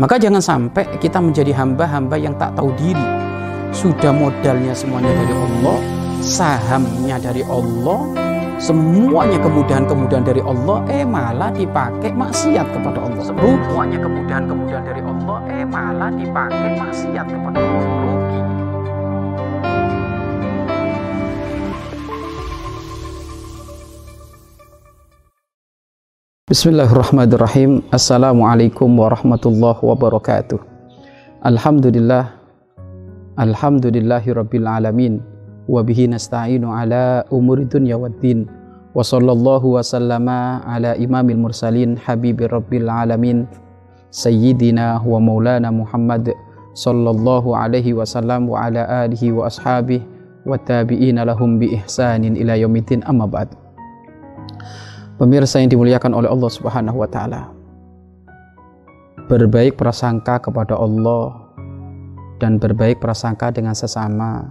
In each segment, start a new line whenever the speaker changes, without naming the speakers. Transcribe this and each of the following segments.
Maka jangan sampai kita menjadi hamba-hamba yang tak tahu diri. Sudah modalnya semuanya dari Allah, sahamnya dari Allah, semuanya kemudahan-kemudahan dari Allah, eh malah dipakai maksiat kepada Allah. Semuanya kemudahan-kemudahan dari Allah, eh malah dipakai maksiat kepada Allah. Bismillahirrahmanirrahim. Assalamualaikum warahmatullahi wabarakatuh. Alhamdulillah. Alhamdulillahi rabbil alamin. Nasta'inu ala umuri dunya waddin. Wa sallallahu wa sallama ala imamil mursalin habibir rabbil alamin. Sayyidina wa maulana Muhammad sallallahu alaihi wasallam wa ala alihi wa ashabihi wa tabi'ina lahum bi ihsanin ila yaumiddin amma ba'd. Pemirsa yang dimuliakan oleh Allah Subhanahu wa taala. Berbaik prasangka kepada Allah dan berbaik prasangka dengan sesama.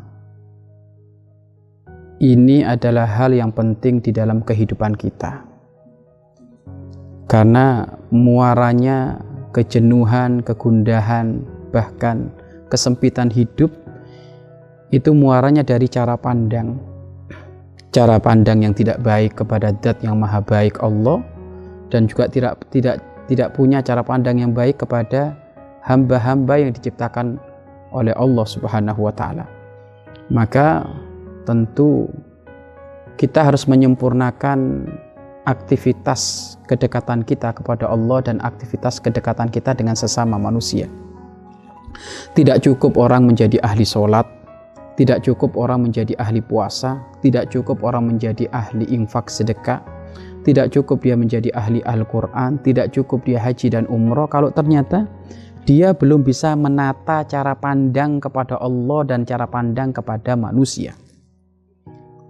Ini adalah hal yang penting di dalam kehidupan kita. Karena muaranya kejenuhan, kegundahan, bahkan kesempitan hidup itu muaranya dari cara pandang cara pandang yang tidak baik kepada zat yang maha baik Allah dan juga tidak tidak tidak punya cara pandang yang baik kepada hamba-hamba yang diciptakan oleh Allah Subhanahu wa taala. Maka tentu kita harus menyempurnakan aktivitas kedekatan kita kepada Allah dan aktivitas kedekatan kita dengan sesama manusia. Tidak cukup orang menjadi ahli sholat, tidak cukup orang menjadi ahli puasa, tidak cukup orang menjadi ahli infak sedekah, tidak cukup dia menjadi ahli Al-Quran, tidak cukup dia haji dan umroh kalau ternyata dia belum bisa menata cara pandang kepada Allah dan cara pandang kepada manusia.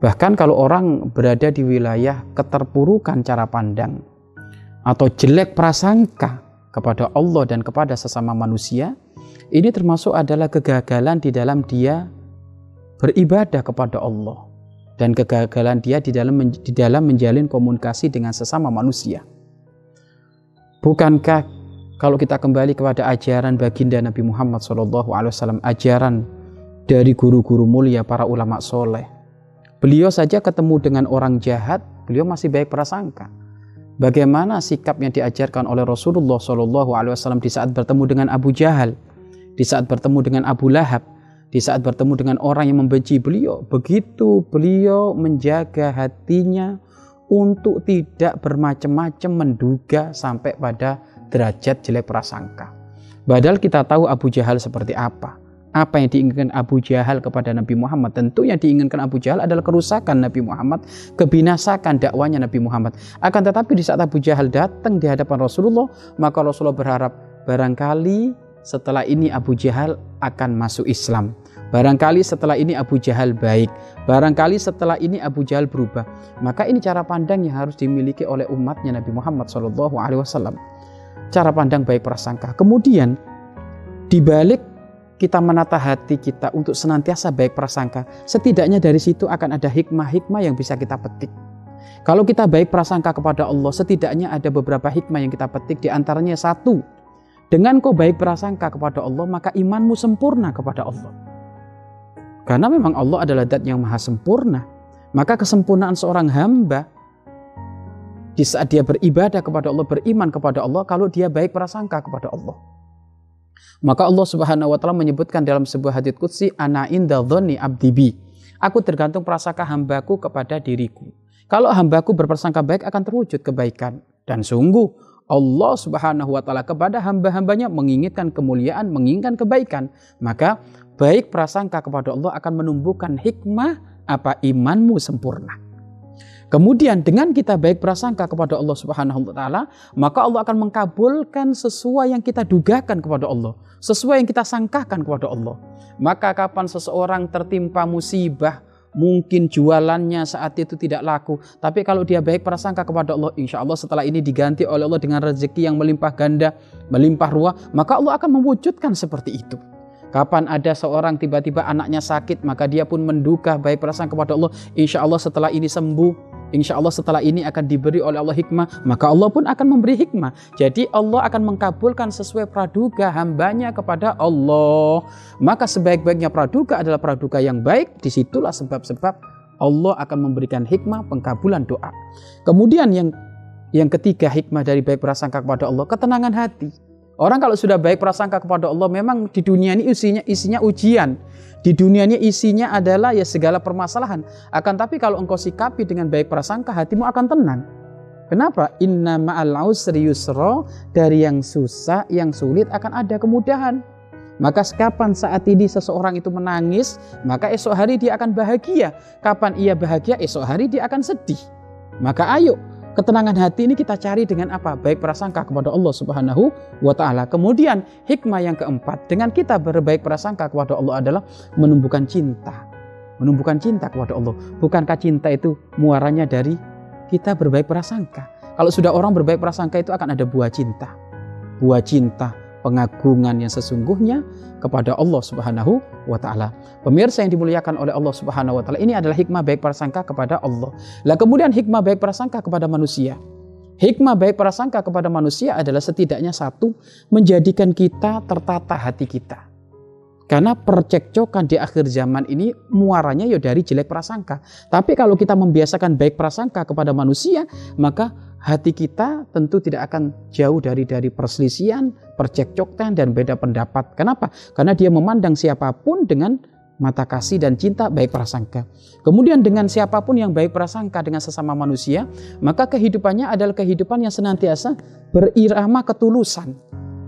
Bahkan kalau orang berada di wilayah keterpurukan cara pandang atau jelek prasangka kepada Allah dan kepada sesama manusia, ini termasuk adalah kegagalan di dalam dia beribadah kepada Allah dan kegagalan dia di dalam di dalam menjalin komunikasi dengan sesama manusia. Bukankah kalau kita kembali kepada ajaran baginda Nabi Muhammad SAW, ajaran dari guru-guru mulia para ulama soleh, beliau saja ketemu dengan orang jahat, beliau masih baik prasangka. Bagaimana sikap yang diajarkan oleh Rasulullah SAW di saat bertemu dengan Abu Jahal, di saat bertemu dengan Abu Lahab, di saat bertemu dengan orang yang membenci beliau, begitu beliau menjaga hatinya untuk tidak bermacam-macam menduga sampai pada derajat jelek prasangka. Padahal kita tahu Abu Jahal seperti apa. Apa yang diinginkan Abu Jahal kepada Nabi Muhammad? Tentu yang diinginkan Abu Jahal adalah kerusakan Nabi Muhammad, kebinasakan dakwanya Nabi Muhammad. Akan tetapi di saat Abu Jahal datang di hadapan Rasulullah, maka Rasulullah berharap barangkali setelah ini Abu Jahal akan masuk Islam. Barangkali setelah ini Abu Jahal baik. Barangkali setelah ini Abu Jahal berubah. Maka ini cara pandang yang harus dimiliki oleh umatnya Nabi Muhammad SAW. Cara pandang baik prasangka. Kemudian dibalik kita menata hati kita untuk senantiasa baik prasangka, setidaknya dari situ akan ada hikmah-hikmah yang bisa kita petik. Kalau kita baik prasangka kepada Allah, setidaknya ada beberapa hikmah yang kita petik, di antaranya satu, dengan kau baik prasangka kepada Allah, maka imanmu sempurna kepada Allah. Karena memang Allah adalah dat yang maha sempurna. Maka kesempurnaan seorang hamba di saat dia beribadah kepada Allah, beriman kepada Allah, kalau dia baik prasangka kepada Allah. Maka Allah Subhanahu wa taala menyebutkan dalam sebuah hadits qudsi ana inda dhonni abdibi. Aku tergantung prasangka hambaku kepada diriku. Kalau hambaku berprasangka baik akan terwujud kebaikan dan sungguh Allah Subhanahu wa taala kepada hamba-hambanya menginginkan kemuliaan, menginginkan kebaikan. Maka baik prasangka kepada Allah akan menumbuhkan hikmah apa imanmu sempurna. Kemudian dengan kita baik prasangka kepada Allah Subhanahu wa taala, maka Allah akan mengkabulkan sesuai yang kita dugakan kepada Allah, sesuai yang kita sangkakan kepada Allah. Maka kapan seseorang tertimpa musibah, mungkin jualannya saat itu tidak laku, tapi kalau dia baik prasangka kepada Allah, insya Allah setelah ini diganti oleh Allah dengan rezeki yang melimpah ganda, melimpah ruah, maka Allah akan mewujudkan seperti itu. Kapan ada seorang tiba-tiba anaknya sakit, maka dia pun menduga baik perasaan kepada Allah. Insya Allah setelah ini sembuh, insya Allah setelah ini akan diberi oleh Allah hikmah, maka Allah pun akan memberi hikmah. Jadi Allah akan mengkabulkan sesuai praduga hambanya kepada Allah. Maka sebaik-baiknya praduga adalah praduga yang baik. Di situlah sebab-sebab Allah akan memberikan hikmah pengkabulan doa. Kemudian yang yang ketiga hikmah dari baik prasangka kepada Allah, ketenangan hati. Orang kalau sudah baik prasangka kepada Allah, memang di dunia ini isinya, isinya ujian. Di dunia ini isinya adalah ya segala permasalahan. Akan tapi kalau engkau sikapi dengan baik prasangka, hatimu akan tenang. Kenapa? Inna ma'al usri yusra dari yang susah, yang sulit akan ada kemudahan. Maka kapan saat ini seseorang itu menangis, maka esok hari dia akan bahagia. Kapan ia bahagia, esok hari dia akan sedih. Maka ayo Ketenangan hati ini kita cari dengan apa? Baik prasangka kepada Allah Subhanahu wa taala. Kemudian hikmah yang keempat, dengan kita berbaik prasangka kepada Allah adalah menumbuhkan cinta. Menumbuhkan cinta kepada Allah. Bukankah cinta itu muaranya dari kita berbaik prasangka? Kalau sudah orang berbaik prasangka itu akan ada buah cinta. Buah cinta, pengagungan yang sesungguhnya kepada Allah Subhanahu wa taala. Pemirsa yang dimuliakan oleh Allah Subhanahu wa taala, ini adalah hikmah baik prasangka kepada Allah. Lah kemudian hikmah baik prasangka kepada manusia. Hikmah baik prasangka kepada manusia adalah setidaknya satu, menjadikan kita tertata hati kita. Karena percekcokan di akhir zaman ini muaranya ya dari jelek prasangka. Tapi kalau kita membiasakan baik prasangka kepada manusia, maka hati kita tentu tidak akan jauh dari dari perselisihan, percekcokan dan beda pendapat. Kenapa? Karena dia memandang siapa pun dengan mata kasih dan cinta baik prasangka. Kemudian dengan siapa pun yang baik prasangka dengan sesama manusia, maka kehidupannya adalah kehidupan yang senantiasa berirama ketulusan.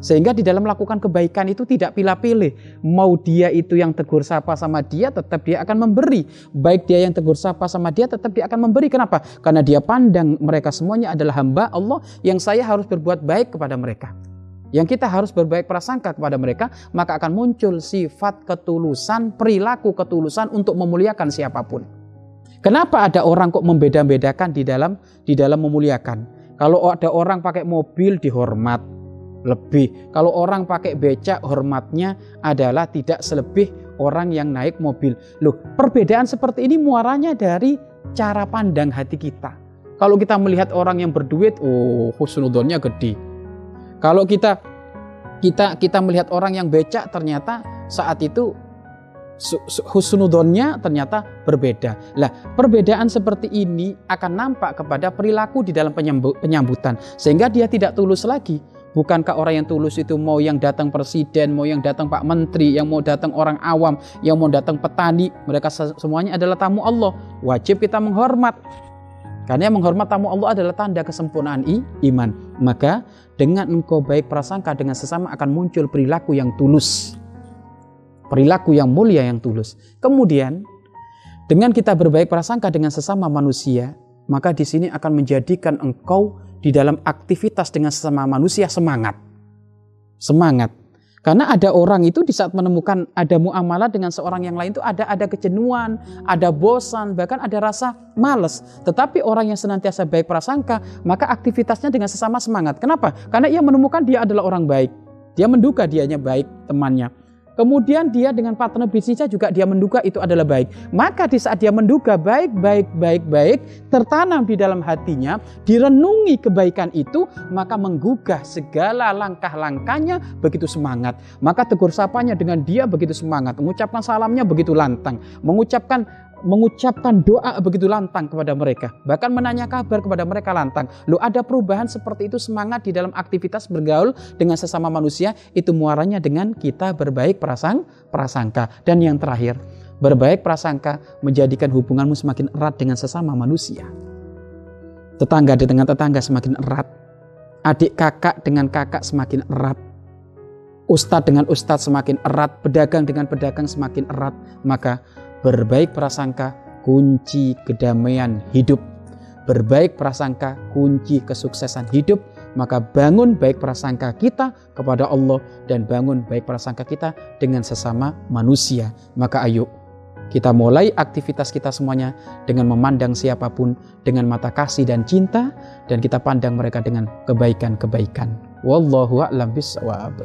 Sehingga di dalam melakukan kebaikan itu tidak pilih-pilih. Mau dia itu yang tegur sapa sama dia, tetap dia akan memberi. Baik dia yang tegur sapa sama dia, tetap dia akan memberi. Kenapa? Karena dia pandang mereka semuanya adalah hamba Allah yang saya harus berbuat baik kepada mereka. Yang kita harus berbaik prasangka kepada mereka, maka akan muncul sifat ketulusan, perilaku ketulusan untuk memuliakan siapa pun. Kenapa ada orang kok membeda-bedakan di dalam di dalam memuliakan? Kalau ada orang pakai mobil dihormat, lebih. Kalau orang pakai becak hormatnya adalah tidak selebih orang yang naik mobil. Loh, perbedaan seperti ini muaranya dari cara pandang hati kita. Kalau kita melihat orang yang berduit, oh husnudonnya gede. Kalau kita kita kita melihat orang yang becak ternyata saat itu husnudonnya ternyata berbeda. Lah, perbedaan seperti ini akan nampak kepada perilaku di dalam penyambutan sehingga dia tidak tulus lagi. Bukankah orang yang tulus itu mau yang datang presiden, mau yang datang Pak Menteri, yang mau datang orang awam, yang mau datang petani, mereka semuanya adalah tamu Allah. Wajib kita menghormat. Karena yang menghormat tamu Allah adalah tanda kesempurnaan iman. Maka dengan engkau baik prasangka dengan sesama akan muncul perilaku yang tulus. Perilaku yang mulia yang tulus. Kemudian dengan kita berbaik prasangka dengan sesama manusia, maka di sini akan menjadikan engkau di dalam aktivitas dengan sesama manusia semangat. Semangat. Karena ada orang itu di saat menemukan ada muamalah dengan seorang yang lain itu ada ada kejenuhan, ada bosan, bahkan ada rasa males. Tetapi orang yang senantiasa baik prasangka, maka aktivitasnya dengan sesama semangat. Kenapa? Karena ia menemukan dia adalah orang baik. Dia menduga dianya baik temannya. Kemudian dia dengan partner bisnisnya juga dia menduga itu adalah baik. Maka di saat dia menduga baik, baik, baik, baik, tertanam di dalam hatinya, direnungi kebaikan itu, maka menggugah segala langkah-langkahnya begitu semangat. Maka tegur sapanya dengan dia begitu semangat, mengucapkan salamnya begitu lantang, mengucapkan mengucapkan doa begitu lantang kepada mereka, bahkan menanya kabar kepada mereka lantang. Lu ada perubahan seperti itu semangat di dalam aktivitas bergaul dengan sesama manusia itu muaranya dengan kita berbaik prasang prasangka. Dan yang terakhir, berbaik prasangka menjadikan hubunganmu semakin erat dengan sesama manusia. Tetangga dengan tetangga semakin erat. Adik kakak dengan kakak semakin erat. Ustadz dengan ustadz semakin erat, pedagang dengan pedagang semakin erat, maka Berbaik prasangka kunci kedamaian hidup. Berbaik prasangka kunci kesuksesan hidup. Maka bangun baik prasangka kita kepada Allah dan bangun baik prasangka kita dengan sesama manusia. Maka ayo kita mulai aktivitas kita semuanya dengan memandang siapa pun dengan mata kasih dan cinta dan kita pandang mereka dengan kebaikan-kebaikan. Wallahu a'lam bishawab.